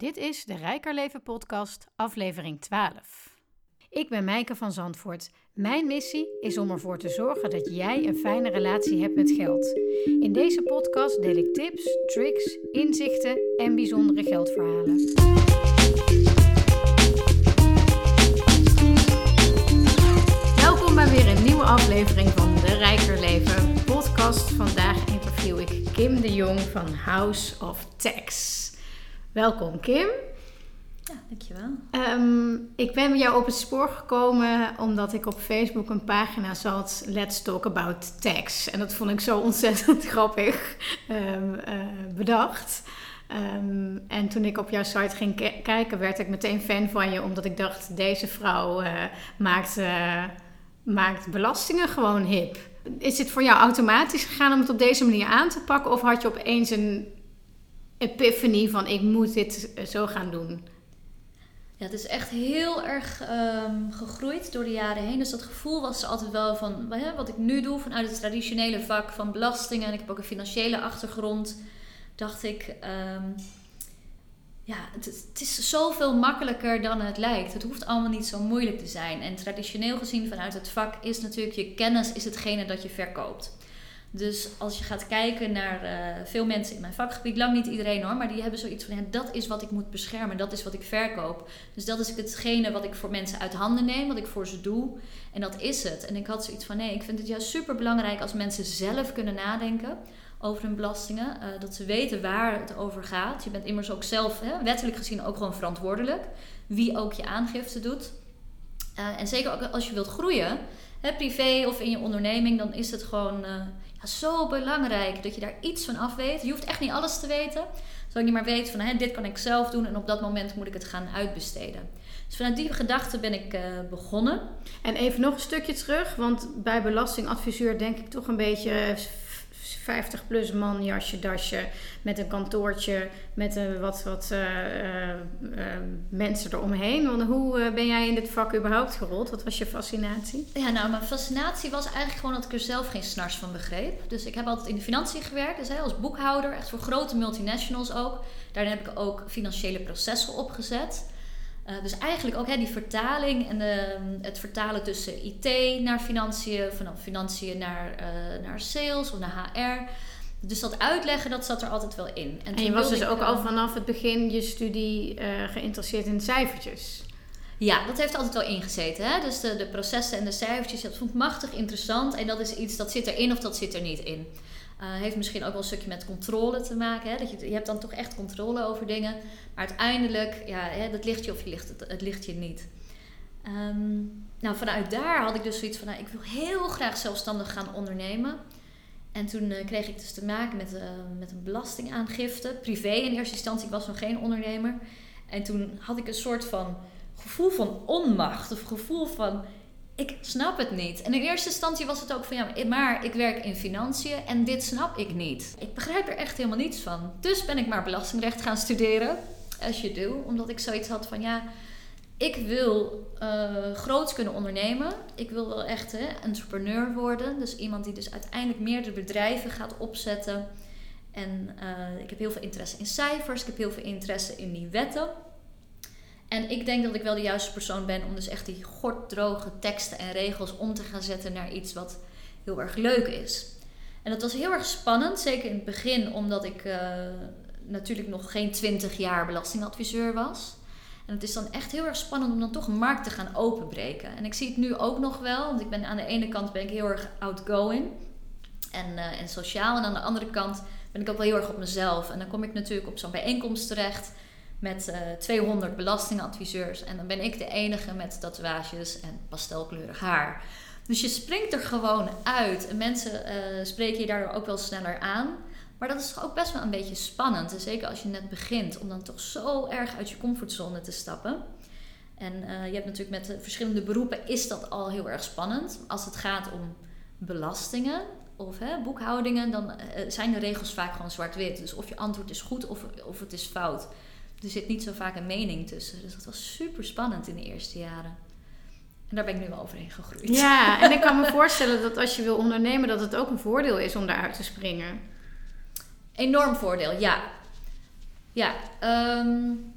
Dit is de Rijker Leven podcast, aflevering 12. Ik ben Mijke van Zandvoort. Mijn missie is om ervoor te zorgen dat jij een fijne relatie hebt met geld. In deze podcast deel ik tips, tricks, inzichten en bijzondere geldverhalen. Welkom bij weer een nieuwe aflevering van de Rijker Leven podcast. Vandaag interview ik Kim de Jong van House of Tax. Welkom Kim. Ja, dankjewel. Um, ik ben bij jou op het spoor gekomen omdat ik op Facebook een pagina zat, Let's Talk About Tax. En dat vond ik zo ontzettend grappig um, uh, bedacht. Um, en toen ik op jouw site ging kijken, werd ik meteen fan van je, omdat ik dacht, deze vrouw uh, maakt, uh, maakt belastingen gewoon hip. Is het voor jou automatisch gegaan om het op deze manier aan te pakken? Of had je opeens een epiphany van ik moet dit zo gaan doen? Ja, het is echt heel erg um, gegroeid door de jaren heen. Dus dat gevoel was altijd wel van hè, wat ik nu doe vanuit het traditionele vak van belastingen. En ik heb ook een financiële achtergrond. Dacht ik, um, ja, het, het, is zoveel makkelijker dan het lijkt. Het hoeft allemaal niet zo moeilijk te zijn. En traditioneel gezien vanuit het vak is natuurlijk je kennis is hetgene dat je verkoopt. Dus als je gaat kijken naar uh, veel mensen in mijn vakgebied, lang niet iedereen hoor, maar die hebben zoiets van: ja, dat is wat ik moet beschermen, dat is wat ik verkoop. Dus dat is hetgene wat ik voor mensen uit handen neem, wat ik voor ze doe. En dat is het. En ik had zoiets van: nee, ik vind het juist super belangrijk als mensen zelf kunnen nadenken over hun belastingen. Uh, dat ze weten waar het over gaat. Je bent immers ook zelf, hè, wettelijk gezien, ook gewoon verantwoordelijk. Wie ook je aangifte doet. Uh, en zeker ook als je wilt groeien, hè, privé of in je onderneming, dan is het gewoon zo belangrijk dat je daar iets van af weet. Je hoeft echt niet alles te weten. Zolang je maar weet van hè, dit kan ik zelf doen en op dat moment moet ik het gaan uitbesteden. Dus vanuit die gedachte ben ik uh, begonnen. En even nog een stukje terug, want bij belastingadviseur denk ik toch een beetje 50 plus man, jasje, dasje, met een kantoortje, met een, wat, wat uh, uh, mensen eromheen. Want hoe ben jij in dit vak überhaupt gerold? Wat was je fascinatie? Ja, nou, mijn fascinatie was eigenlijk gewoon dat ik er zelf geen snars van begreep. Dus ik heb altijd in de financiën gewerkt, dus hè, als boekhouder, echt voor grote multinationals ook. Daarin heb ik ook financiële processen opgezet. Uh, dus eigenlijk ook hè, die vertaling en de, het vertalen tussen IT naar financiën, vanaf financiën naar, uh, naar sales of naar HR. Dus dat uitleggen, dat zat er altijd wel in. En, en je was dus ook al vanaf het begin je studie uh, geïnteresseerd in cijfertjes? Ja, dat heeft altijd wel ingezeten. Hè? Dus de, de processen en de cijfertjes, dat vond ik machtig interessant. En dat is iets, dat zit erin of dat zit er niet in. Uh, heeft misschien ook wel een stukje met controle te maken. Hè? Dat je, je hebt dan toch echt controle over dingen. Maar uiteindelijk, ja, hè, dat ligt je of je ligt het, het ligt je niet. Um, nou, vanuit daar had ik dus zoiets van, nou, ik wil heel graag zelfstandig gaan ondernemen. En toen uh, kreeg ik dus te maken met, uh, met een belastingaangifte. Privé in eerste instantie, ik was nog geen ondernemer. En toen had ik een soort van gevoel van onmacht. Of gevoel van, ik snap het niet. En in eerste instantie was het ook van ja, maar ik werk in financiën en dit snap ik niet. Ik begrijp er echt helemaal niets van. Dus ben ik maar belastingrecht gaan studeren, as you do, omdat ik zoiets had van ja, ik wil uh, groots kunnen ondernemen. Ik wil wel echt hè, entrepreneur worden. Dus iemand die dus uiteindelijk meerdere bedrijven gaat opzetten. En uh, ik heb heel veel interesse in cijfers. Ik heb heel veel interesse in die wetten. En ik denk dat ik wel de juiste persoon ben om dus echt die gorddroge teksten en regels om te gaan zetten naar iets wat heel erg leuk is. En dat was heel erg spannend, zeker in het begin, omdat ik uh, natuurlijk nog geen 20 jaar belastingadviseur was. En het is dan echt heel erg spannend om dan toch een markt te gaan openbreken. En ik zie het nu ook nog wel, want ik ben aan de ene kant ben ik heel erg outgoing en, uh, en sociaal. En aan de andere kant ben ik ook wel heel erg op mezelf. En dan kom ik natuurlijk op zo'n bijeenkomst terecht met uh, 200 belastingadviseurs. En dan ben ik de enige met tatoeages en pastelkleurig haar. Dus je springt er gewoon uit. En mensen uh, spreken je daardoor ook wel sneller aan. Maar dat is ook best wel een beetje spannend. En zeker als je net begint, om dan toch zo erg uit je comfortzone te stappen. En uh, je hebt natuurlijk met de verschillende beroepen is dat al heel erg spannend. Als het gaat om belastingen of hè, boekhoudingen, dan zijn de regels vaak gewoon zwart-wit. Dus of je antwoord is goed of, of het is fout er zit niet zo vaak een mening tussen. Dus dat was super spannend in de eerste jaren. En daar ben ik nu wel overheen gegroeid. Ja, en ik kan me voorstellen dat als je wil ondernemen, dat het ook een voordeel is om daaruit te springen. Enorm voordeel, ja. Ja, um,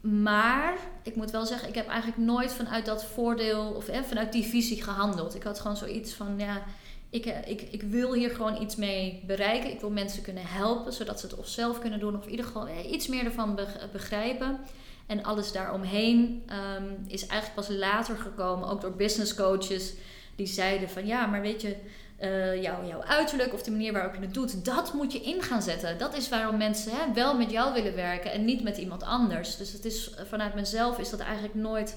Maar ik moet wel zeggen, ik heb eigenlijk nooit vanuit dat voordeel of eh, vanuit die visie gehandeld. Ik had gewoon zoiets van, ja, ik, eh, ik, ik wil hier gewoon iets mee bereiken. Ik wil mensen kunnen helpen, zodat ze het of zelf kunnen doen of in ieder geval eh, iets meer ervan begrijpen. En alles daaromheen um, is eigenlijk pas later gekomen, ook door business coaches die zeiden van ja, maar weet je, jouw, jouw uiterlijk of de manier waarop je het doet, dat moet je in gaan zetten. Dat is waarom mensen hè, wel met jou willen werken en niet met iemand anders. Dus het is, vanuit mezelf is dat eigenlijk nooit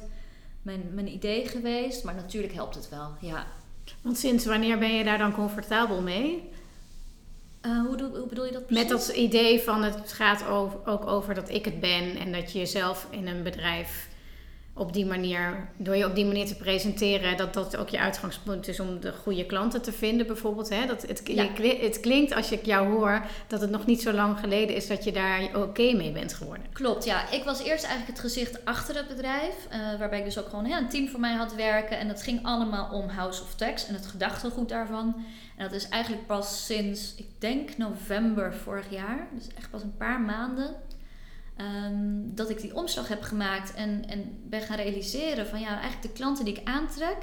mijn, mijn idee geweest, maar natuurlijk helpt het wel, ja. Want sinds wanneer ben je daar dan comfortabel mee? Uh, hoe, hoe, bedoel je dat precies? Met dat idee van het gaat over, ook over dat ik het ben en dat je jezelf in een bedrijf op die manier, door je op die manier te presenteren, dat dat ook je uitgangspunt is om de goede klanten te vinden, bijvoorbeeld. Hè? Dat het, je, het klinkt als ik jou hoor dat het nog niet zo lang geleden is dat je daar oké mee bent geworden. Klopt, ja. Ik was eerst eigenlijk het gezicht achter het bedrijf, uh, waarbij ik dus ook gewoon een team voor mij had werken. En dat ging allemaal om House of Tax en het gedachtegoed daarvan. En dat is eigenlijk pas sinds, ik denk november vorig jaar, dus echt pas een paar maanden Ehm, dat ik die omslag heb gemaakt en, en ben gaan realiseren van ja, eigenlijk de klanten die ik aantrek,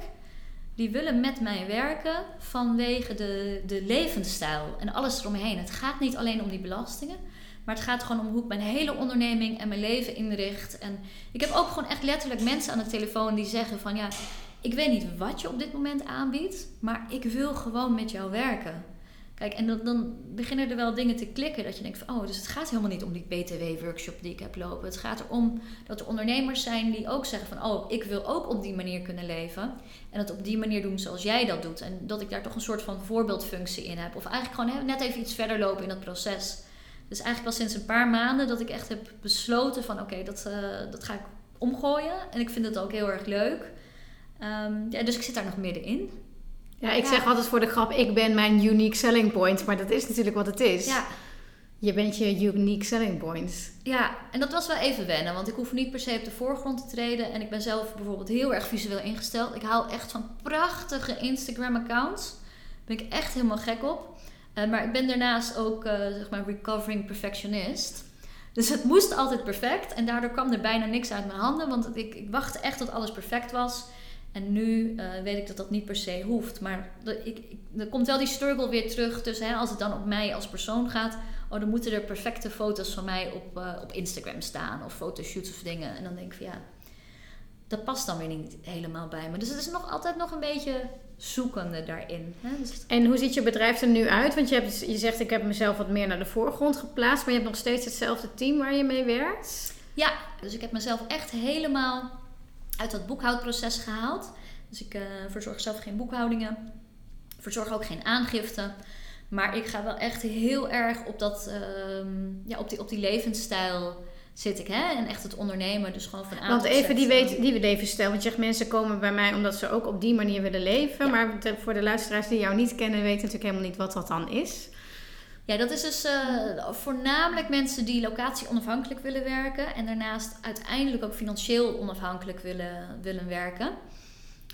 die willen met mij werken vanwege de, de levensstijl en alles eromheen. Het gaat niet alleen om die belastingen, maar het gaat gewoon om hoe ik mijn hele onderneming en mijn leven inricht. En ik heb ook gewoon echt letterlijk mensen aan de telefoon die zeggen van ja, ik weet niet wat je op dit moment aanbiedt, maar ik wil gewoon met jou werken. Kijk, en dan, dan, beginnen er wel dingen te klikken dat je denkt van, oh, dus het gaat helemaal niet om die BTW-workshop die ik heb lopen. Het gaat erom dat er ondernemers zijn die ook zeggen van, oh, ik wil ook op die manier kunnen leven. En dat op die manier doen zoals jij dat doet. En dat ik daar toch een soort van voorbeeldfunctie in heb. Of eigenlijk gewoon net even iets verder lopen in dat proces. Dus eigenlijk al sinds een paar maanden dat ik echt heb besloten van, oké, dat, uh, dat ga ik omgooien. En ik vind het ook heel erg leuk. Um, ja, dus ik zit daar nog middenin. Ja, ik zeg altijd voor de grap, ik ben mijn unique selling point. Maar dat is natuurlijk wat het is. Ja. Je bent je unique selling point. Ja, en dat was wel even wennen. Want ik hoef niet per se op de voorgrond te treden. En ik ben zelf bijvoorbeeld heel erg visueel ingesteld. Ik hou echt van prachtige Instagram-accounts. Daar ben ik echt helemaal gek op. Uh, maar ik ben daarnaast ook, uh, zeg maar, recovering perfectionist. Dus het moest altijd perfect. En daardoor kwam er bijna niks uit mijn handen. Want ik, ik wachtte echt tot alles perfect was. En nu uh, weet ik dat dat niet per se hoeft. Maar ik, ik, er komt wel die struggle weer terug. Dus hè, als het dan op mij als persoon gaat. Oh, dan moeten er perfecte foto's van mij op, uh, op Instagram staan. Of fotoshoots of dingen. En dan denk ik van ja, dat past dan weer niet helemaal bij me. Dus het is nog altijd nog een beetje zoekende daarin. Hè? Dus en hoe ziet je bedrijf er nu uit? Want je, hebt, je zegt ik heb mezelf wat meer naar de voorgrond geplaatst. Maar je hebt nog steeds hetzelfde team waar je mee werkt? Ja, dus ik heb mezelf echt helemaal uit dat boekhoudproces gehaald. Dus ik uh, verzorg zelf geen boekhoudingen. Verzorg ook geen aangifte. Maar ik ga wel echt heel erg op, dat, ehm, ja, op, die, op die levensstijl zit ik. Hè? En echt het ondernemen. Dus gewoon van A Want even die, weet, die levensstijl. Want je zegt mensen komen bij mij omdat ze ook op die manier willen leven. Maar voor de luisteraars die jou niet kennen, weten natuurlijk helemaal niet wat dat dan is. Ja, dat is dus uh, voornamelijk mensen die locatie onafhankelijk willen werken. En daarnaast uiteindelijk ook financieel onafhankelijk willen, willen werken.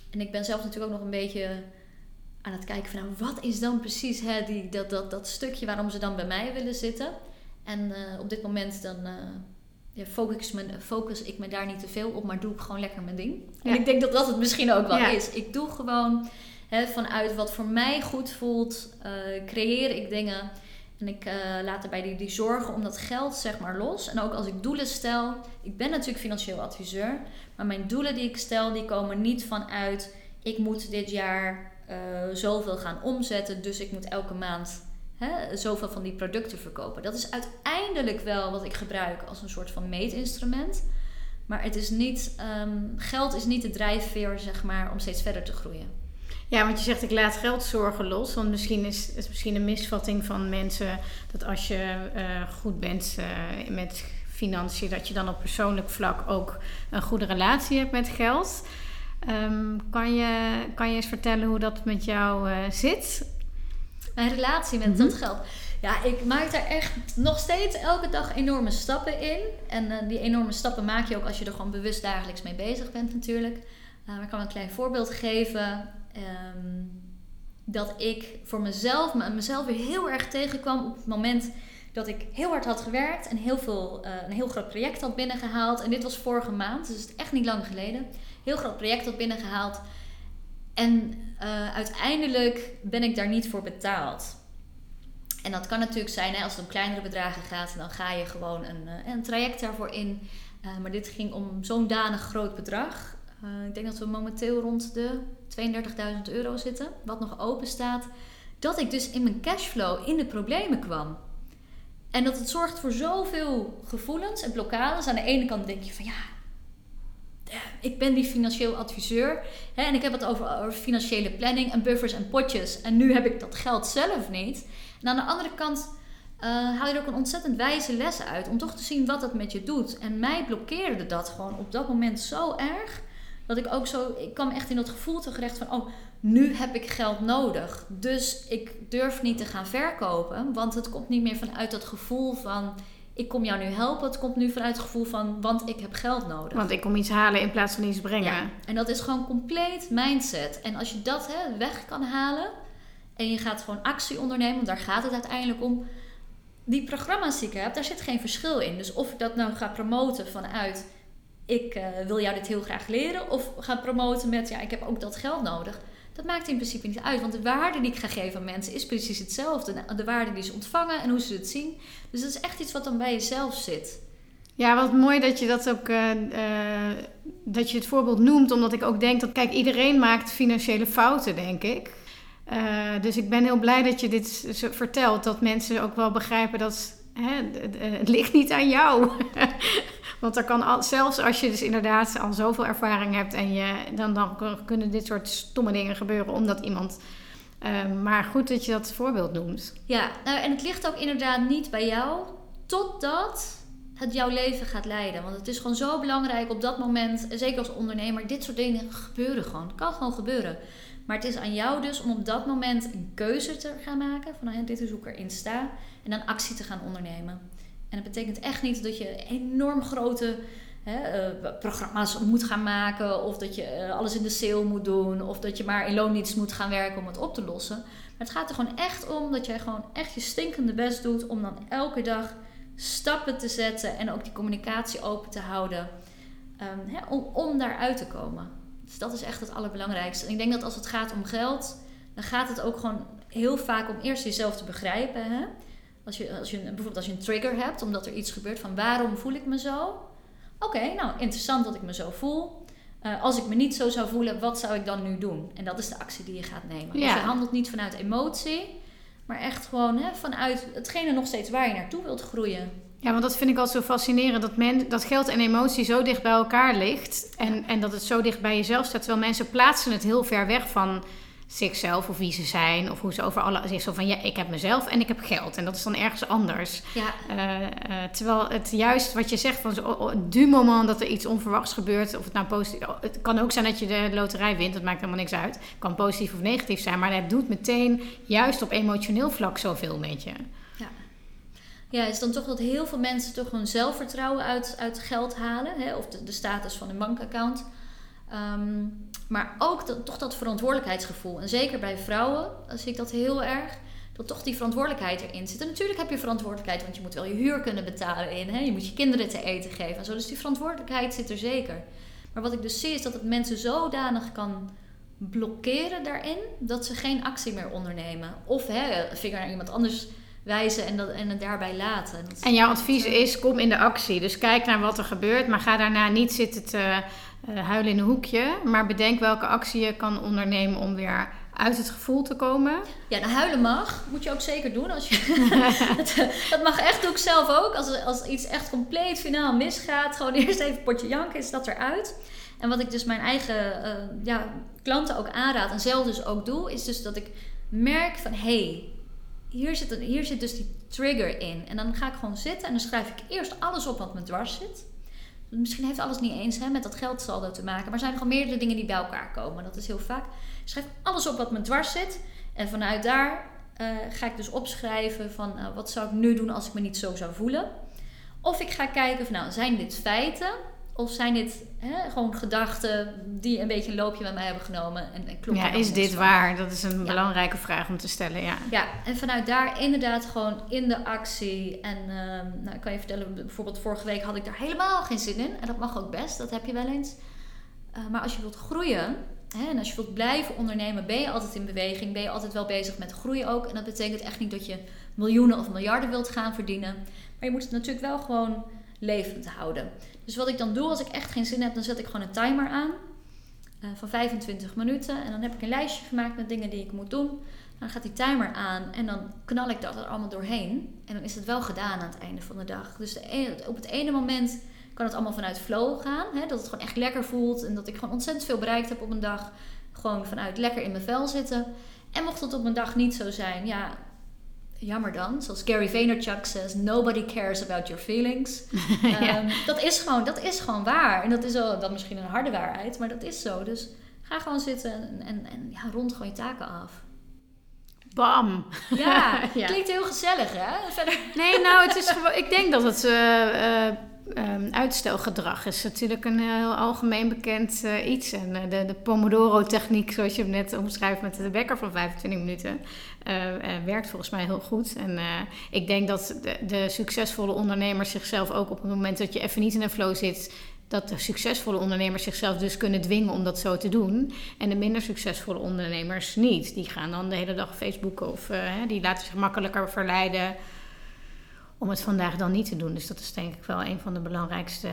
En ik ben zelf natuurlijk ook nog een beetje aan het kijken van nou, wat is dan precies hè, die, dat, dat, dat stukje waarom ze dan bij mij willen zitten. En uh, op dit moment dan uh, ja, focus, me, focus ik me daar niet te veel op, maar doe ik gewoon lekker mijn ding. En ik denk dat dat het misschien ook wel is. Ik doe gewoon hè, vanuit wat voor mij goed voelt, creëer ik dingen en ik uh, laat daarbij die, die zorgen om dat geld zeg maar los. En ook als ik doelen stel. Ik ben natuurlijk financieel adviseur. Maar mijn doelen die ik stel, die komen niet vanuit... Ik moet dit jaar uh, zoveel gaan omzetten. Dus ik moet elke maand hè, zoveel van die producten verkopen. Dat is uiteindelijk wel wat ik gebruik als een soort van meetinstrument. Maar het is niet, um, geld is niet de drijfveer zeg maar, om steeds verder te groeien. Ja, want je zegt ik laat geldzorgen los. Want misschien is het misschien een misvatting van mensen dat als je uh, goed bent uh, met financiën, dat je dan op persoonlijk vlak ook een goede relatie hebt met geld. Um, kan, je, kan je eens vertellen hoe dat met jou uh, zit? Mijn relatie met mm -hmm. dat geld. Ja, ik maak daar echt nog steeds elke dag enorme stappen in. En die enorme stappen maak je ook als je er gewoon bewust dagelijks mee bezig bent natuurlijk. maar ik kan een klein voorbeeld geven. Um, dat ik voor mezelf, mezelf weer heel erg tegenkwam op het moment dat ik heel hard had gewerkt en heel veel, eh, een heel groot project had binnengehaald. En dit was vorige maand, dus het is echt niet lang geleden. Heel groot project had binnengehaald. En uh, uiteindelijk ben ik daar niet voor betaald. En dat kan natuurlijk zijn, hè, als het om kleinere bedragen gaat, dan ga je gewoon een, uh, een traject daarvoor in. maar dit ging om zo'n danig groot bedrag. Ik denk dat we momenteel rond de 32.000 euro zitten, wat nog open staat. Dat ik dus in mijn cashflow in de problemen kwam. En dat het zorgt voor zoveel gevoelens en blokkades. Aan de ene kant denk je van ja, ik ben die financieel adviseur. Hè, en ik heb het over, over, financiële planning en buffers en potjes. En nu heb ik dat geld zelf niet. En aan de andere kant uh, haal je er ook een ontzettend wijze les uit. Om toch te zien wat het met je doet. En mij blokkeerde dat gewoon op dat moment zo erg. Dat ik ook zo, ik kwam echt in dat gevoel terecht van, oh, nu heb ik geld nodig. Dus ik durf niet te gaan verkopen. Want het komt niet meer vanuit dat gevoel van, ik kom jou nu helpen. Het komt nu vanuit het gevoel van, want ik heb geld nodig. Want ik kom iets halen in plaats van iets brengen. Ja, en dat is gewoon compleet mindset. En als je dat hè, weg kan halen en je gaat gewoon actie ondernemen, want daar gaat het uiteindelijk om. Die programma's die ik heb, daar zit geen verschil in. Dus of ik dat nou ga promoten vanuit ik uh, wil jou dit heel graag leren. Of gaan promoten met, ja, ik heb ook dat geld nodig. Dat maakt in principe niet uit. Want de waarde die ik ga geven aan mensen is precies hetzelfde. De waarde die ze ontvangen en hoe ze het zien. Dus dat is echt iets wat dan bij jezelf zit. Ja, wat mooi dat je dat ook uh, uh, dat je het voorbeeld noemt, omdat ik ook denk dat, kijk, iedereen maakt financiële fouten, denk ik. Dus ik ben heel blij dat je dit vertelt, dat mensen ook wel begrijpen dat hè, het ligt niet aan jou. Want er kan al, zelfs als je dus inderdaad al zoveel ervaring hebt en je, dan, dan kunnen dit soort stomme dingen gebeuren omdat iemand. Uh, maar goed dat je dat voorbeeld noemt. Ja, nou, en het ligt ook inderdaad niet bij jou totdat het jouw leven gaat leiden. Want het is gewoon zo belangrijk op dat moment, zeker als ondernemer, dit soort dingen gebeuren gewoon. Het kan gewoon gebeuren. Maar het is aan jou dus om op dat moment een keuze te gaan maken. Van dit is hoe ik erin sta. En dan actie te gaan ondernemen. En dat betekent echt niet dat je enorm grote hè, uh, programma's moet gaan maken. Of dat je uh, alles in de sale moet doen. Of dat je maar in loondienst moet gaan werken om het op te lossen. Maar het gaat er gewoon echt om dat jij gewoon echt je stinkende best doet. Om dan elke dag stappen te zetten. En ook die communicatie open te houden. Um, hè, om, om daaruit te komen. Dus dat is echt het allerbelangrijkste. En ik denk dat als het gaat om geld. Dan gaat het ook gewoon heel vaak om eerst jezelf te begrijpen. Hè? Als je, als je, bijvoorbeeld als je een trigger hebt, omdat er iets gebeurt van waarom voel ik me zo? Oké, nou interessant dat ik me zo voel. Uh, als ik me niet zo zou voelen, wat zou ik dan nu doen? En dat is de actie die je gaat nemen. Ja. Dus je handelt niet vanuit emotie, maar echt gewoon hè, vanuit hetgene nog steeds waar je naartoe wilt groeien. Ja, want dat vind ik altijd zo fascinerend. Dat, men, dat geld en emotie zo dicht bij elkaar ligt. En, en dat het zo dicht bij jezelf staat. Terwijl mensen plaatsen het heel ver weg van zichzelf of wie ze zijn. Of hoe ze over alle... Zich zo van, ja, ik heb mezelf en ik heb geld. En dat is dan ergens anders. Ja. Uh, uh, terwijl het juist wat je zegt van... Zo, du moment dat er iets onverwachts gebeurt... Of het nou positief... Het kan ook zijn dat je de loterij wint. Dat maakt helemaal niks uit. Het kan positief of negatief zijn. Maar het doet meteen juist op emotioneel vlak zoveel met je. Ja. Ja, is dan toch dat heel veel mensen toch hun zelfvertrouwen uit, uit geld halen. Hè? Of de, de status van een bankaccount. Um, maar ook dat, toch dat verantwoordelijkheidsgevoel. En zeker bij vrouwen zie ik dat heel erg. Dat toch die verantwoordelijkheid erin zit. En natuurlijk heb je verantwoordelijkheid, want je moet wel je huur kunnen betalen in. Hè? Je moet je kinderen te eten geven en zo. Dus die verantwoordelijkheid zit er zeker. Maar wat ik dus zie is dat het mensen zodanig kan blokkeren daarin dat ze geen actie meer ondernemen. Of hè, vinger naar iemand anders wijzen en, dat, en het daarbij laten. en jouw advies is: kom in de actie. Dus kijk naar wat er gebeurt, maar ga daarna niet zitten te huilen in een hoekje. Maar bedenk welke actie je kan ondernemen om weer uit het gevoel te komen. Ja, de huilen mag. Moet je ook zeker doen. Als je, dat, mag echt, doe ik zelf ook. Als, als iets echt compleet finaal misgaat, gewoon eerst even een potje janken, is dat eruit. En wat ik dus mijn eigen uh, ja, klanten ook aanraad en zelf dus ook doe, is dus dat ik merk van hé, hey, hier, zit een, hier zit dus die trigger in. En dan ga ik gewoon zitten en dan schrijf ik eerst alles op wat me dwars zit. Misschien heeft alles niet eens hè, met dat geldsaldo te maken. Maar er zijn gewoon meerdere dingen die bij elkaar komen. Dat is heel vaak. Ik schrijf alles op wat me dwars zit. En vanuit daar uh, ga ik dus opschrijven van uh, wat zou ik nu doen als ik me niet zo zou voelen. Of ik ga kijken van nou, zijn dit feiten? Of zijn dit hè, gewoon gedachten die een beetje een loopje met mij hebben genomen? En, en klopt ja, is dit van? waar? Dat is een Ja. belangrijke vraag om te stellen, ja. Ja, en vanuit daar inderdaad gewoon in de actie. En ehm, nou, ik kan je vertellen, bijvoorbeeld vorige week had ik daar helemaal geen zin in. En dat mag ook best, dat heb je wel eens. Eh, maar als je wilt groeien hè, en als je wilt blijven ondernemen, ben je altijd in beweging. Ben je altijd wel bezig met groei ook. En dat betekent echt niet dat je miljoenen of miljarden wilt gaan verdienen. Maar je moet het natuurlijk wel gewoon levend houden. Dus wat ik dan doe als ik echt geen zin heb, dan zet ik gewoon een timer aan. eh, van 25 minuten. En dan heb ik een lijstje gemaakt met dingen die ik moet doen. Dan gaat die timer aan en dan knal ik dat er allemaal doorheen. En dan is het wel gedaan aan het einde van de dag. Dus de ene- op het ene moment kan het allemaal vanuit flow gaan. Hè? Dat het gewoon echt lekker voelt. En dat ik gewoon ontzettend veel bereikt heb op een dag. Gewoon vanuit lekker in mijn vel zitten. En mocht het op een dag niet zo zijn, ja, jammer dan. Zoals Gary Vaynerchuk says, nobody cares about your feelings. Ja. Ehm, dat, is gewoon, dat is gewoon waar. En dat is wel dan misschien een harde waarheid, maar dat is zo. Dus ga gewoon zitten en, en, en ja, rond gewoon je taken af. Bam! Ja, Ja. klinkt heel gezellig hè? Verder. Nee, nou, het is gewoon, ik denk dat het eh, eh, ehm, uitstelgedrag is natuurlijk een heel algemeen bekend eh, iets. En eh, de, de Pomodoro-techniek, zoals je hem net omschrijft met de wekker van 25 minuten, eh, werkt volgens mij heel goed. En ik denk dat de, de succesvolle ondernemers zichzelf ook op het moment dat je even niet in een flow zit, dat de succesvolle ondernemers zichzelf dus kunnen dwingen om dat zo te doen. En de minder succesvolle ondernemers niet. Die gaan dan de hele dag Facebooken of die laten zich makkelijker verleiden om het vandaag dan niet te doen. Dus dat is denk ik wel een van de belangrijkste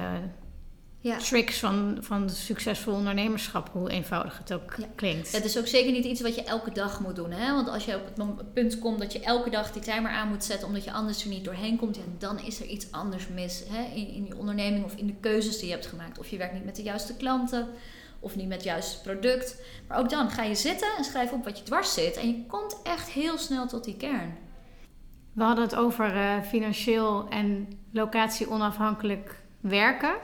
Ja. tricks van, van succesvol ondernemerschap, hoe eenvoudig het ook Ja. klinkt. Het is ook zeker niet iets wat je elke dag moet doen. Hè? Want als je op het punt komt dat je elke dag die timer aan moet zetten omdat je anders er niet doorheen komt, ja, dan is er iets anders mis hè? In, in je onderneming of in de keuzes die je hebt gemaakt. Of je werkt niet met de juiste klanten of niet met het juiste product. Maar ook dan ga je zitten en schrijf op wat je dwars zit en je komt echt heel snel tot die kern. We hadden het over eh, financieel en locatie onafhankelijk werken.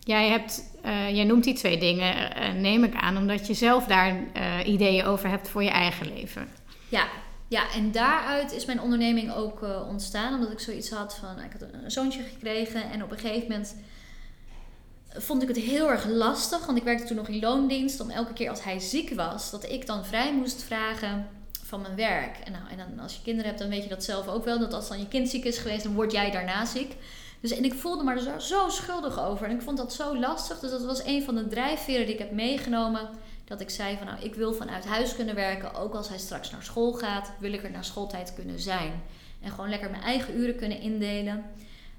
Jij, hebt, eh, jij noemt die twee dingen, eh, neem ik aan, omdat je zelf daar ideeën over hebt voor je eigen leven. Ja, ja, en daaruit is mijn onderneming ook ontstaan. Omdat ik zoiets had van, ik had een zoontje gekregen en op een gegeven moment vond ik het heel erg lastig. Want ik werkte toen nog in loondienst. Om elke keer als hij ziek was, dat ik dan vrij moest vragen van mijn werk. En, nou, en dan, als je kinderen hebt, dan weet je dat zelf ook wel. Dat als dan je kind ziek is geweest, dan word jij daarna ziek. Dus, en ik voelde me er zo, zo schuldig over. En ik vond dat zo lastig. Dus dat was een van de drijfveren die ik heb meegenomen. Dat ik zei van nou, ik wil vanuit huis kunnen werken. Ook als hij straks naar school gaat, wil ik er na schooltijd kunnen zijn. En gewoon lekker mijn eigen uren kunnen indelen.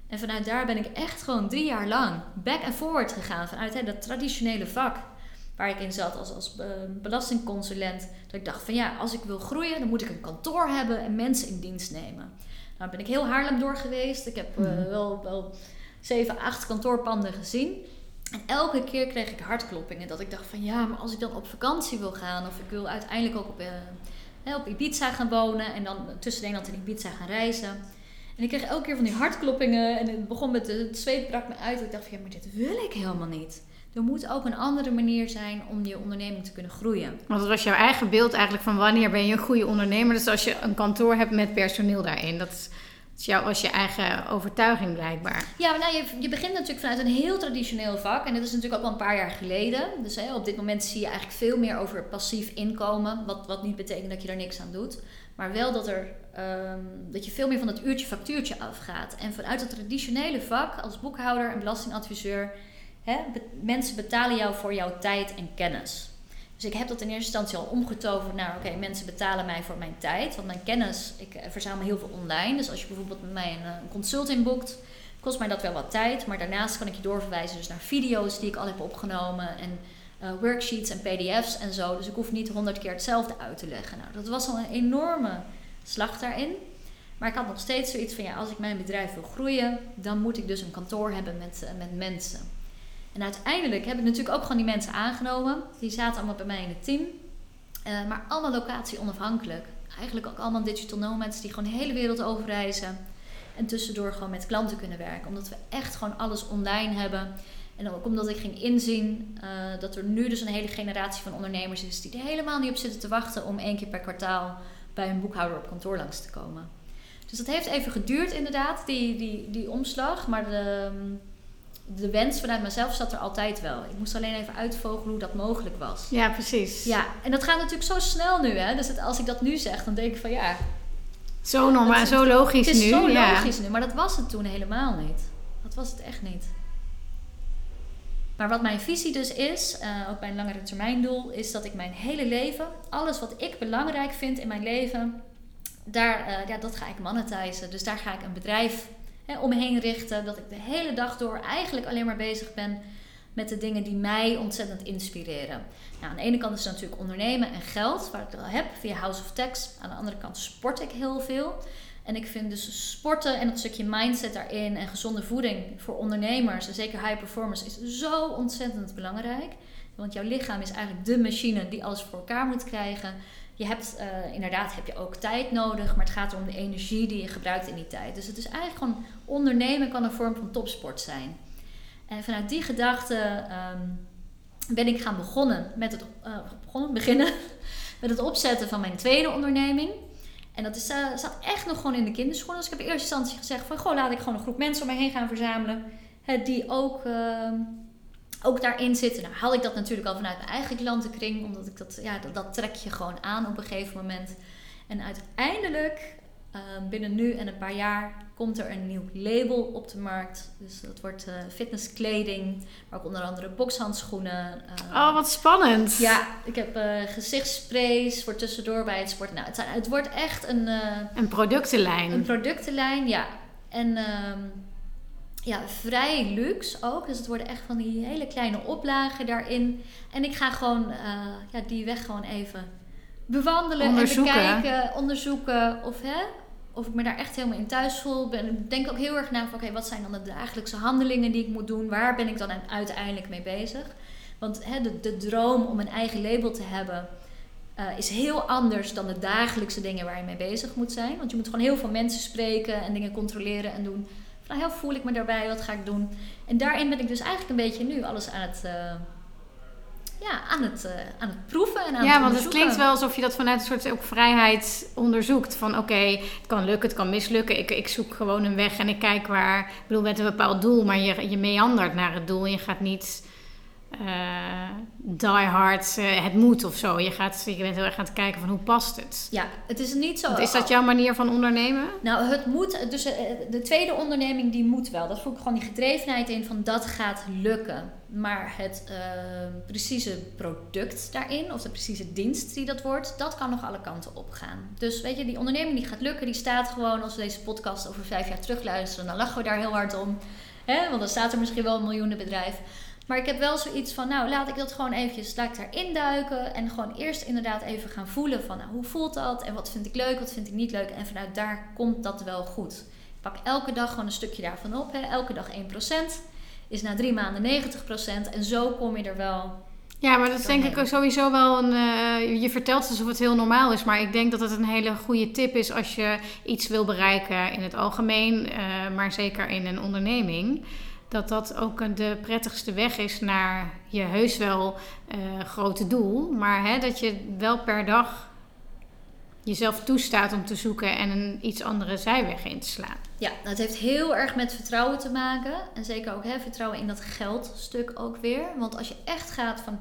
En vanuit daar ben ik echt gewoon drie jaar lang back and forward gegaan. Vanuit hè, dat traditionele vak waar ik in zat als, als eh, belastingconsulent. Dat ik dacht van ja, als ik wil groeien, dan moet ik een kantoor hebben en mensen in dienst nemen. Nou ben ik heel Haarlem door geweest. Ik heb eh, Mhm. wel, wel zeven, acht kantoorpanden gezien. En elke keer kreeg ik hartkloppingen. Dat ik dacht van ja, maar als ik dan op vakantie wil gaan. Of ik wil uiteindelijk ook op, eh, hè, op Ibiza gaan wonen. En dan tussen Nederland en Ibiza gaan reizen. En ik kreeg elke keer van die hartkloppingen. En het begon met de, het zweet brak me uit. Ik dacht van ja, maar dit wil ik helemaal niet. Er moet ook een andere manier zijn om je onderneming te kunnen groeien. Want dat was jouw eigen beeld eigenlijk van wanneer ben je een goede ondernemer. Dus als je een kantoor hebt met personeel daarin. Dat is, dat is jou, was je eigen overtuiging blijkbaar. Ja, nou, je, je begint natuurlijk vanuit een heel traditioneel vak. En dat is natuurlijk ook al een paar jaar geleden. Dus hè, op dit moment zie je eigenlijk veel meer over passief inkomen. Wat, wat niet betekent dat je er niks aan doet. Maar wel dat, er, ehm, dat je veel meer van het uurtje factuurtje afgaat. En vanuit het traditionele vak als boekhouder en belastingadviseur... Hè, mensen betalen jou voor jouw tijd en kennis. Dus ik heb dat in eerste instantie al omgetoverd naar... oké, mensen betalen mij voor mijn tijd. Want mijn kennis, ik eh, verzamel heel veel online. Dus als je bijvoorbeeld met mij een, eh, een consult inboekt... kost mij dat wel wat tijd. Maar daarnaast kan ik je doorverwijzen dus naar video's die ik al heb opgenomen... en eh, worksheets en pdf's en zo. Dus ik hoef niet honderd keer hetzelfde uit te leggen. Nou, dat was al een enorme slag daarin. Maar ik had nog steeds zoiets van... ja, als ik mijn bedrijf wil groeien... dan moet ik dus een kantoor hebben met, met mensen... En uiteindelijk heb ik natuurlijk ook gewoon die mensen aangenomen. Die zaten allemaal bij mij in het team. Eh, maar allemaal locatie onafhankelijk. Eigenlijk ook allemaal digital nomads die gewoon de hele wereld overreizen. En tussendoor gewoon met klanten kunnen werken. Omdat we echt gewoon alles online hebben. En ook omdat ik ging inzien eh, dat er nu dus een hele generatie van ondernemers is... die er helemaal niet op zitten te wachten om één keer per kwartaal... bij een boekhouder op kantoor langs te komen. Dus dat heeft even geduurd inderdaad, die, die, die omslag. Maar de, de wens vanuit mezelf zat er altijd wel. Ik moest alleen even uitvogelen hoe dat mogelijk was. Ja, precies. Ja, en dat gaat natuurlijk zo snel nu. Hè? Dus het, als ik dat nu zeg, dan denk ik van ja... Zo normaal, zo logisch Het is nu. zo ja. logisch nu, maar dat was het toen helemaal niet. Dat was het echt niet. Maar wat mijn visie dus is, eh, ook mijn langere termijn doel, is dat ik mijn hele leven, alles wat ik belangrijk vind in mijn leven, daar, eh, ja, dat ga ik monetizen. Dus daar ga ik een bedrijf omheen richten. Dat ik de hele dag door eigenlijk alleen maar bezig ben met de dingen die mij ontzettend inspireren. Nou, aan de ene kant is het natuurlijk ondernemen en geld, waar ik het al heb via House of Tax. Aan de andere kant sport ik heel veel. En ik vind dus sporten en dat stukje mindset daarin en gezonde voeding voor ondernemers en zeker high performers is zo ontzettend belangrijk. Want jouw lichaam is eigenlijk de machine die alles voor elkaar moet krijgen. Je hebt eh, inderdaad heb je ook tijd nodig, maar het gaat om de energie die je gebruikt in die tijd. Dus het is eigenlijk gewoon ondernemen kan een vorm van topsport zijn. En vanuit die gedachte ehm, ben ik gaan begonnen met het eh, beginnen met het opzetten van mijn tweede onderneming. En dat is, eh, staat echt nog gewoon in de kinderschoenen. Dus ik heb in eerste instantie gezegd van... Goh, laat ik gewoon een groep mensen om me heen gaan verzamelen. Die ook, eh, ook daarin zitten. Nou had ik dat natuurlijk al vanuit mijn eigen klantenkring. Omdat ik dat... Ja, dat, dat trek je gewoon aan op een gegeven moment. En uiteindelijk... eh, binnen nu en een paar jaar komt er een nieuw label op de markt. Dus dat wordt eh, fitnesskleding, maar ook onder andere bokshandschoenen. eh, Oh, wat spannend. ja, ik heb eh gezichtssprays voor tussendoor bij het sporten. Nou, het, het wordt echt een, eh, Een productenlijn. een productenlijn, ja. En ehm, ja, vrij luxe ook. Dus het worden echt van die hele kleine oplagen daarin. En ik ga gewoon eh, ja, die weg gewoon even bewandelen Onderzoeken. en bekijken, onderzoeken of, hè, of ik me daar echt helemaal in thuis voel. Ben, ik denk ook heel erg na van oké, wat zijn dan de dagelijkse handelingen die ik moet doen? Waar ben ik dan uiteindelijk mee bezig? Want hè, de, de droom om een eigen label te hebben eh, is heel anders dan de dagelijkse dingen waar je mee bezig moet zijn. Want je moet gewoon heel veel mensen spreken en dingen controleren en doen. Van, nou, hoe voel ik me daarbij? Wat ga ik doen? En daarin ben ik dus eigenlijk een beetje nu alles aan het, eh, ja, aan het, eh, aan het proeven en aan Ja, het want het klinkt wel alsof je dat vanuit een soort ook vrijheid onderzoekt. Van oké, het kan lukken, het kan mislukken. Ik, ik zoek gewoon een weg en ik kijk waar. Ik bedoel, met een bepaald doel, maar je, je meandert naar het doel. En je gaat niet die hard, eh, het moet of zo. Je, gaat, je bent heel erg aan het kijken van hoe past het. Ja, het is niet zo. Want is dat jouw manier van ondernemen? Nou, het moet, dus eh, de tweede onderneming die moet wel. Dat voel ik gewoon die gedrevenheid in van dat gaat lukken. Maar het eh, precieze product daarin, of de precieze dienst die dat wordt, dat kan nog alle kanten op gaan. Dus weet je, die onderneming die gaat lukken, die staat gewoon als we deze podcast over vijf jaar terugluisteren, dan lachen we daar heel hard om. Hè? Want dan staat er misschien wel een miljoenenbedrijf. Maar ik heb wel zoiets van, nou laat ik dat gewoon eventjes, laat ik daarin duiken. En gewoon eerst inderdaad even gaan voelen van, nou, hoe voelt dat? En wat vind ik leuk, wat vind ik niet leuk? En vanuit daar komt dat wel goed. Ik pak elke dag gewoon een stukje daarvan op. Hè. Elke dag 1%. Is na drie maanden 90%. En zo kom je er wel. Ja, maar dat is denk ik sowieso wel een. eh, je vertelt alsof het heel normaal is, maar ik denk dat het een hele goede tip is als je iets wil bereiken in het algemeen, eh, maar zeker in een onderneming. Dat dat ook de prettigste weg is naar je heus wel eh, grote doel, maar hè, dat je wel per dag jezelf toestaat om te zoeken en een iets andere zijweg in te slaan. Ja, het heeft heel erg met vertrouwen te maken. En zeker ook hè, vertrouwen in dat geldstuk ook weer. Want als je echt gaat van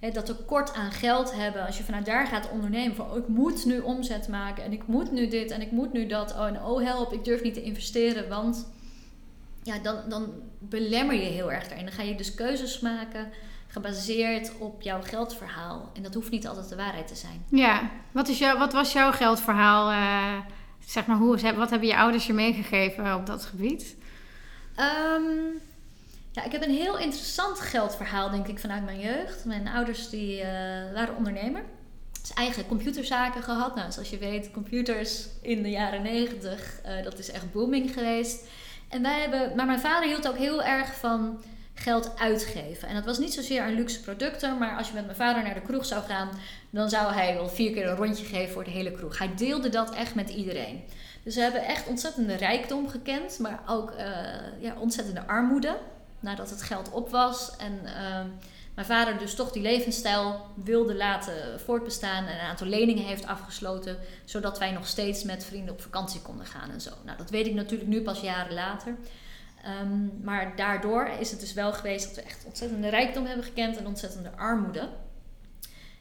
hè, dat tekort aan geld hebben. Als je vanuit daar gaat ondernemen. Van oh, ik moet nu omzet maken. En ik moet nu dit en ik moet nu dat. Oh, en oh help, ik durf niet te investeren. Want ja, dan, dan belemmer je heel erg daarin. Dan ga je dus keuzes maken gebaseerd op jouw geldverhaal. En dat hoeft niet altijd de waarheid te zijn. Ja, wat, is jou, wat was jouw geldverhaal? eh, zeg maar, hoe, wat hebben je ouders je meegegeven op dat gebied? Ehm, ja, ik heb een heel interessant geldverhaal, denk ik, vanuit mijn jeugd. Mijn ouders die, eh, waren ondernemer. Dus eigen computerzaken gehad. Nou, zoals je weet, computers in de jaren negentig, eh, dat is echt booming geweest. En wij hebben, maar mijn vader hield ook heel erg van geld uitgeven. En dat was niet zozeer aan luxe producten, maar als je met mijn vader naar de kroeg zou gaan, dan zou hij wel vier keer een rondje geven voor de hele kroeg. Hij deelde dat echt met iedereen. Dus we hebben echt ontzettende rijkdom gekend, maar ook eh, ja, ontzettende armoede. Nadat het geld op was. En ehm, mijn vader dus toch die levensstijl wilde laten voortbestaan. En een aantal leningen heeft afgesloten. Zodat wij nog steeds met vrienden op vakantie konden gaan en zo. Nou, dat weet ik natuurlijk nu pas jaren later. Ehm, maar daardoor is het dus wel geweest dat we echt ontzettende rijkdom hebben gekend en ontzettende armoede.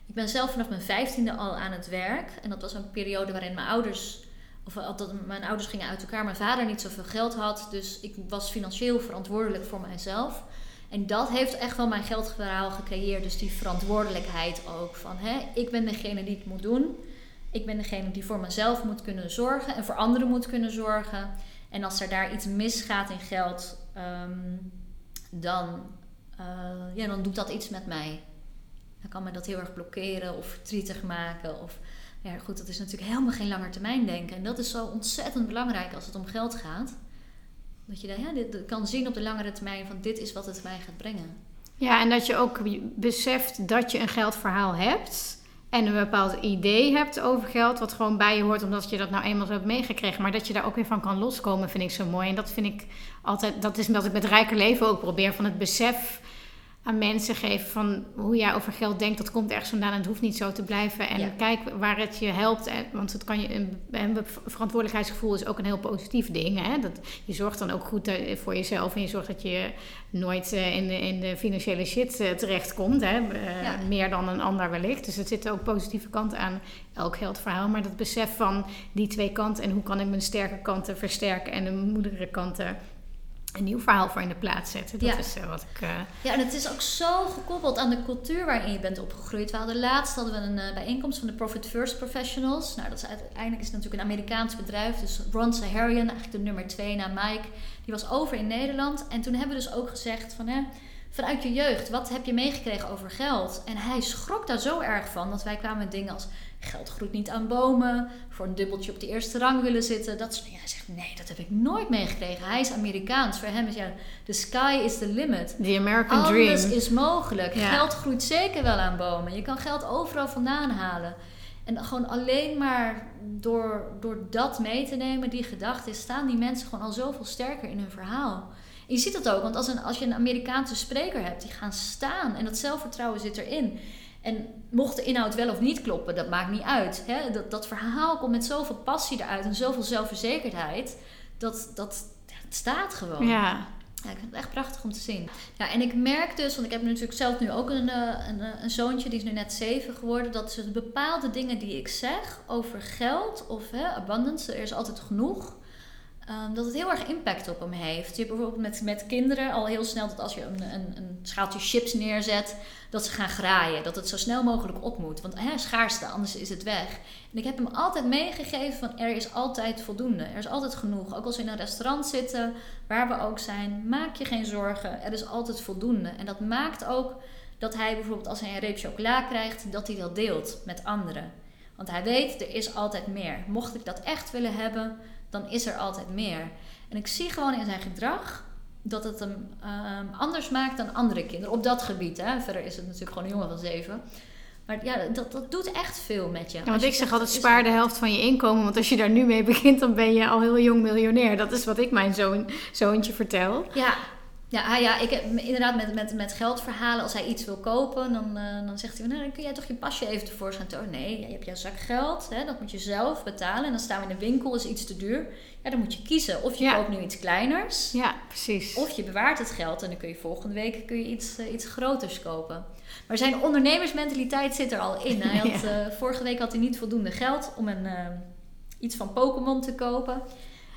Ik ben zelf vanaf mijn vijftiende al aan het werk. En dat was een periode waarin mijn ouders, of dat mijn ouders gingen uit elkaar, mijn vader niet zoveel geld had. Dus ik was financieel verantwoordelijk voor mijzelf. En dat heeft echt wel mijn geldverhaal gecreëerd. Dus die verantwoordelijkheid ook. Van hè, ik ben degene die het moet doen. Ik ben degene die voor mezelf moet kunnen zorgen en voor anderen moet kunnen zorgen. En als er daar iets misgaat in geld, ehm, dan, uh, ja, dan doet dat iets met mij. Dan kan me dat heel erg blokkeren of verdrietig maken. Of, ja, goed, dat is natuurlijk helemaal geen langer termijn denken. En dat is zo ontzettend belangrijk als het om geld gaat. Dat je dan, dit, kan zien op de langere termijn van dit is wat het mij gaat brengen. Ja, en dat je ook beseft dat je een geldverhaal hebt. En een bepaald idee hebt over geld, wat gewoon bij je hoort, omdat je dat nou eenmaal zo hebt meegekregen. Maar dat je daar ook weer van kan loskomen, vind ik zo mooi. En dat vind ik altijd, dat is wat ik met Rijker Leven ook probeer. Van het besef aan mensen geven van hoe jij over geld denkt, dat komt ergens vandaan en het hoeft niet zo te blijven. En kijk waar het je helpt, want het kan je, een, verantwoordelijkheidsgevoel is ook een heel positief ding. Hè? Dat, je zorgt dan ook goed eh, voor jezelf en je zorgt dat je nooit eh, in de, in de financiële shit eh, terechtkomt. Hè? Meer dan een ander wellicht. Dus er zitten ook positieve kanten aan elk geldverhaal. Maar dat besef van die twee kanten en hoe kan ik mijn sterke kanten versterken en de moedigere kanten een nieuw verhaal voor in de plaats zetten. Dat ja. is uh, wat ik. Uh... Ja, en het is ook zo gekoppeld aan de cultuur waarin je bent opgegroeid. We hadden laatst hadden we een uh, bijeenkomst van de Profit First Professionals. Nou, dat is uiteindelijk is het natuurlijk een Amerikaans bedrijf. Dus Ron Saharian, eigenlijk de nummer twee na Mike, die was over in Nederland. En toen hebben we dus ook gezegd van hè, vanuit je jeugd, wat heb je meegekregen over geld? En hij schrok daar zo erg van dat wij kwamen met dingen als geld groeit niet aan bomen, voor een dubbeltje op de eerste rang willen zitten. Dat soort Hij zegt, nee, dat heb ik nooit meegekregen. Hij is Amerikaans. Voor hem is ja, the sky is the limit. The American Dream. Alles is mogelijk. Geld groeit zeker wel aan bomen. Je kan geld overal vandaan halen. En gewoon alleen maar door, door dat mee te nemen, die gedachte, staan die mensen gewoon al zoveel sterker in hun verhaal. En je ziet dat ook, want als, een, als je een Amerikaanse spreker hebt, die gaan staan en dat zelfvertrouwen zit erin. En mocht de inhoud wel of niet kloppen, dat maakt niet uit. Hè? Dat, dat verhaal komt met zoveel passie eruit en zoveel zelfverzekerdheid. Dat, dat, het staat gewoon. Ja. Ja, ik vind het echt prachtig om te zien. Ja, en ik merk dus, want ik heb natuurlijk zelf nu ook een, eh, een, eh, een zoontje, die is nu net zeven geworden, dat ze bepaalde dingen die ik zeg over geld of hè, abundance, er is altijd genoeg, Um, dat het heel erg impact op hem heeft. Je hebt bijvoorbeeld met, met kinderen al heel snel dat als je een, een, een, schaaltje chips neerzet, dat ze gaan graaien. Dat het zo snel mogelijk op moet. Want hè, schaarste, anders is het weg. En ik heb hem altijd meegegeven van er is altijd voldoende. Er is altijd genoeg. Ook als we in een restaurant zitten, waar we ook zijn, maak je geen zorgen. Er is altijd voldoende. En dat maakt ook dat hij bijvoorbeeld als hij een reep chocola krijgt, dat hij dat deelt met anderen. Want hij weet, er is altijd meer. Mocht ik dat echt willen hebben, dan is er altijd meer. En ik zie gewoon in zijn gedrag dat het hem ehm, anders maakt dan andere kinderen. Op dat gebied. Hè. Verder is het natuurlijk gewoon een jongen van zeven. Maar ja, dat, dat doet echt veel met je. Ja, want ik zeg altijd spaar de helft van je inkomen. Want als je daar nu mee begint, dan ben je al heel jong miljonair. Dat is wat ik mijn zoon, zoontje vertel. Ja, ja, ah, ja, ik heb inderdaad met, met, met geldverhalen. Als hij iets wil kopen, dan, uh, dan zegt hij: nou, dan kun jij toch je pasje even tevoorschijn tonen. Nee, je hebt jouw zakgeld, hè, dat moet je zelf betalen. En dan staan we in de winkel, is iets te duur. Ja, dan moet je kiezen. Of je koopt nu iets kleiners. Ja, precies. Of je bewaart het geld en dan kun je volgende week kun je iets, uh, iets groters kopen. Maar zijn ondernemersmentaliteit zit er al in. Hij had, uh, vorige week had hij niet voldoende geld om een, iets van Pokémon te kopen.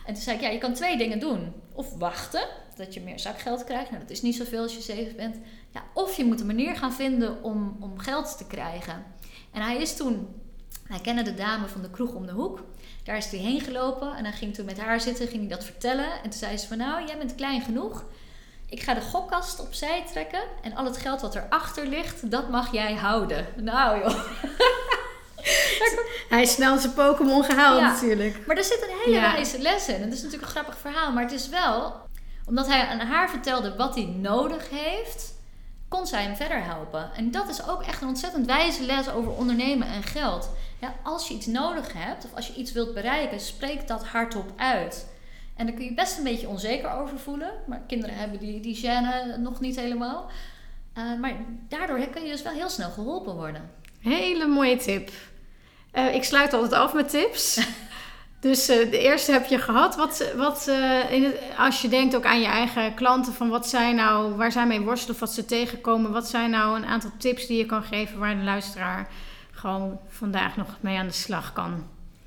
En toen zei ik, ja, je kan twee dingen doen. Of wachten, dat je meer zakgeld krijgt. Nou, dat is niet zoveel als je zeven bent. Ja, of je moet een manier gaan vinden om, om geld te krijgen. En hij is toen, hij kende de dame van de kroeg om de hoek. Daar is hij heen gelopen en hij ging toen met haar zitten, ging hij dat vertellen. En toen zei ze van, nou, jij bent klein genoeg. Ik ga de gokkast opzij trekken en al het geld wat erachter ligt, dat mag jij houden. Nou joh. Hij is snel zijn Pokémon gehaald natuurlijk. Maar er zit een hele wijze les in. Het is natuurlijk een grappig verhaal, maar het is wel... Omdat hij aan haar vertelde wat hij nodig heeft, kon zij hem verder helpen. En dat is ook echt een ontzettend wijze les over ondernemen en geld. Ja, als je iets nodig hebt of als je iets wilt bereiken, spreek dat hardop uit. En daar kun je best een beetje onzeker over voelen. Maar kinderen hebben die, die gêne nog niet helemaal. Uh, maar daardoor kun je dus wel heel snel geholpen worden. Hele mooie tip. Uh, ik sluit altijd af met tips. Dus uh, de eerste heb je gehad. Wat, wat uh, in het, als je denkt ook aan je eigen klanten, van wat zijn nou, waar zij mee worstelen of wat ze tegenkomen, wat zijn nou een aantal tips die je kan geven waar de luisteraar gewoon vandaag nog mee aan de slag kan?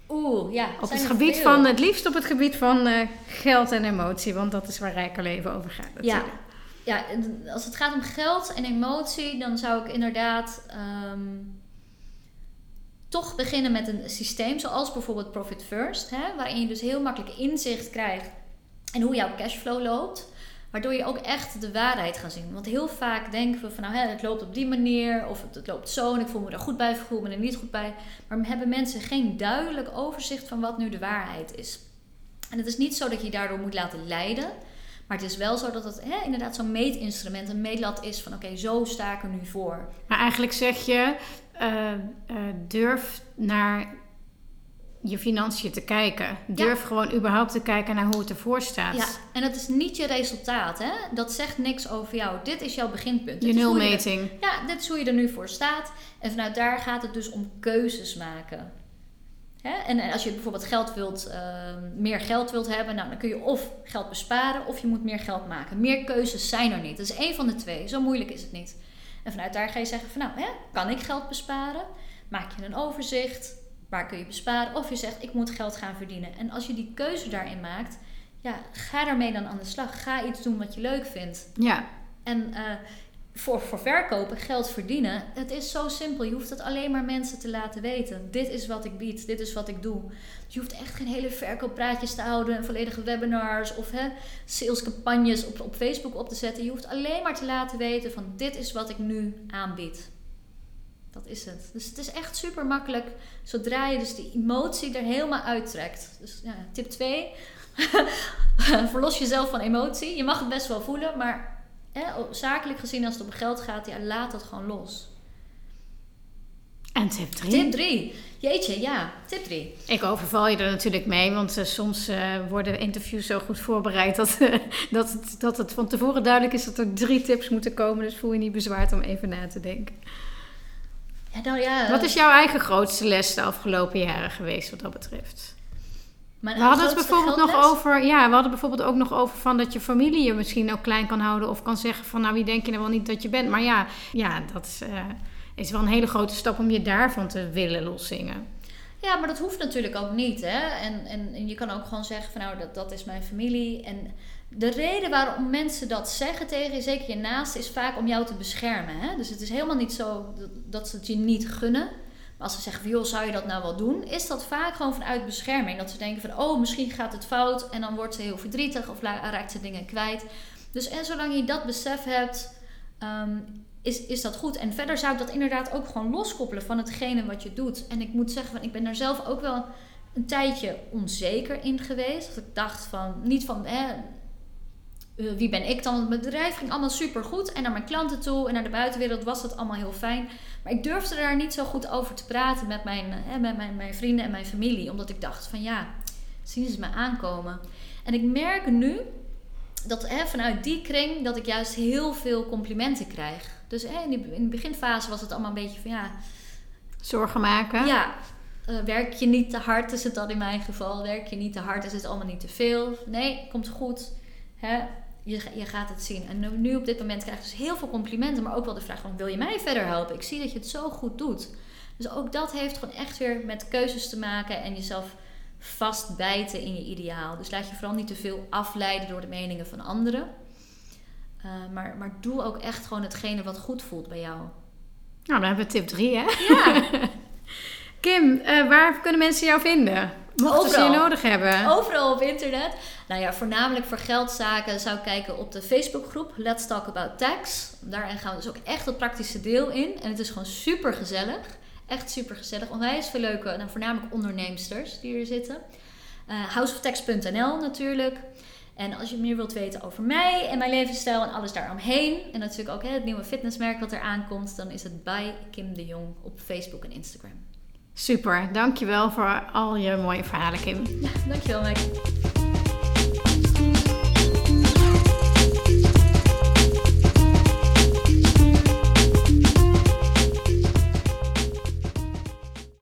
Oeh, ja. Op het gebied veel. van, het liefst op het gebied van geld en emotie, want dat is waar Rijker Leven over gaat. Ja. ja, als het gaat om geld en emotie, dan zou ik inderdaad. Um, toch beginnen met een systeem zoals bijvoorbeeld Profit First, hè, waarin je dus heel makkelijk inzicht krijgt in hoe jouw cashflow loopt. Waardoor je ook echt de waarheid gaat zien. Want heel vaak denken we van nou, hè, het loopt op die manier of het, het, loopt zo en ik voel me er goed bij, ik voel me er niet goed bij. Maar hebben mensen geen duidelijk overzicht van wat nu de waarheid is. En het is niet zo dat je je daardoor moet laten leiden. Maar het is wel zo dat het hè, inderdaad zo'n meetinstrument, een meetlat is van oké, zo sta ik er nu voor. Maar eigenlijk zeg je, uh, uh, durf naar je financiën te kijken. Durf ja. gewoon überhaupt te kijken naar hoe het ervoor staat. Ja, en dat is niet je resultaat. Hè? Dat zegt niks over jou. Dit is jouw beginpunt. Je nulmeting. Ja, dit is hoe je er nu voor staat. En vanuit daar gaat het dus om keuzes maken. Hè? En als je bijvoorbeeld geld wilt, uh, meer geld wilt hebben, nou, dan kun je of geld besparen of je moet meer geld maken. Meer keuzes zijn er niet. Dat is één van de twee. Zo moeilijk is het niet. En vanuit daar ga je zeggen van nou, hè, kan ik geld besparen? Maak je een overzicht. Waar kun je besparen? Of je zegt ik moet geld gaan verdienen. En als je die keuze daarin maakt, ja, ga daarmee dan aan de slag. Ga iets doen wat je leuk vindt. Ja. En uh, voor, verkopen, geld verdienen, het is zo simpel. Je hoeft het alleen maar mensen te laten weten. Dit is wat ik bied, dit is wat ik doe. Dus je hoeft echt geen hele verkooppraatjes te houden en volledige webinars of hè, salescampagnes op, op Facebook op te zetten. Je hoeft alleen maar te laten weten van dit is wat ik nu aanbied. Dat is het. Dus het is echt super makkelijk zodra je dus die emotie er helemaal uittrekt. Dus ja, tip 2. Verlos jezelf van emotie. Je mag het best wel voelen, maar hè, zakelijk gezien als het om geld gaat, ja, laat dat gewoon los. En tip 3? Tip 3. Jeetje, ja. Tip 3. Ik overval je er natuurlijk mee, want uh, soms uh, worden interviews zo goed voorbereid dat, uh, dat, het, dat het van tevoren duidelijk is dat er drie tips moeten komen. Dus voel je niet bezwaard om even na te denken. Ja, nou ja, Wat is jouw eigen grootste les de afgelopen jaren geweest wat dat betreft? Mijn we hadden het bijvoorbeeld nog over, ja, we hadden bijvoorbeeld ook nog over van dat je familie je misschien ook klein kan houden of kan zeggen van nou wie denk je nou wel niet dat je bent. Maar ja, ja dat is, eh, is wel een hele grote stap om je daarvan te willen loszingen. Ja, maar dat hoeft natuurlijk ook niet. Hè? En, en, en je kan ook gewoon zeggen van nou, dat, dat is mijn familie. En de reden waarom mensen dat zeggen tegen je, zeker je naaste, is vaak om jou te beschermen. Hè? Dus het is helemaal niet zo dat, dat ze het je niet gunnen. Als ze zeggen joh, zou je dat nou wel doen? Is dat vaak gewoon vanuit bescherming. Dat ze denken van oh, misschien gaat het fout. En dan wordt ze heel verdrietig of raakt ze dingen kwijt. Dus en zolang je dat besef hebt, ehm, is, is dat goed. En verder zou ik dat inderdaad ook gewoon loskoppelen van hetgene wat je doet. En ik moet zeggen, van, ik ben daar zelf ook wel een tijdje onzeker in geweest. Dat ik dacht van, niet van, hè, uh, wie ben ik dan? Want het bedrijf ging allemaal super goed. En naar mijn klanten toe en naar de buitenwereld was dat allemaal heel fijn. Maar ik durfde daar niet zo goed over te praten met mijn, hè, met mijn, mijn vrienden en mijn familie. Omdat ik dacht van ja, zien ze me aankomen. En ik merk nu dat hè, vanuit die kring dat ik juist heel veel complimenten krijg. Dus hè, in, die, in de beginfase was het allemaal een beetje van ja... Zorgen maken. Ja, uh, werk je niet te hard is het dan in mijn geval. Werk je niet te hard is het allemaal niet te veel. Nee, komt goed. Hè? Je, je gaat het zien. En nu, nu op dit moment krijg je dus heel veel complimenten. Maar ook wel de vraag van, wil je mij verder helpen? Ik zie dat je het zo goed doet. Dus ook dat heeft gewoon echt weer met keuzes te maken. En jezelf vastbijten in je ideaal. Dus laat je vooral niet te veel afleiden door de meningen van anderen. Uh, maar, maar doe ook echt gewoon hetgene wat goed voelt bij jou. Nou, dan hebben we tip 3, hè? Ja. Kim, uh, waar kunnen mensen jou vinden? Mochten ze je nodig hebben. Overal op internet. Nou ja, voornamelijk voor geldzaken zou ik kijken op de Facebookgroep Let's Talk About Tax. Daarin gaan we dus ook echt het praktische deel in. En het is gewoon super gezellig. Echt super gezellig. Onwijs veel leuke, nou, voornamelijk onderneemsters die er zitten. Uh, houseoftax.nl natuurlijk. En als je meer wilt weten over mij en mijn levensstijl en alles daaromheen. En natuurlijk ook hè, het nieuwe fitnessmerk wat er aankomt. Dan is het bij Kim de Jong op Facebook en Instagram. Super, dankjewel voor al je mooie verhalen, Kim. Dankjewel, Mike.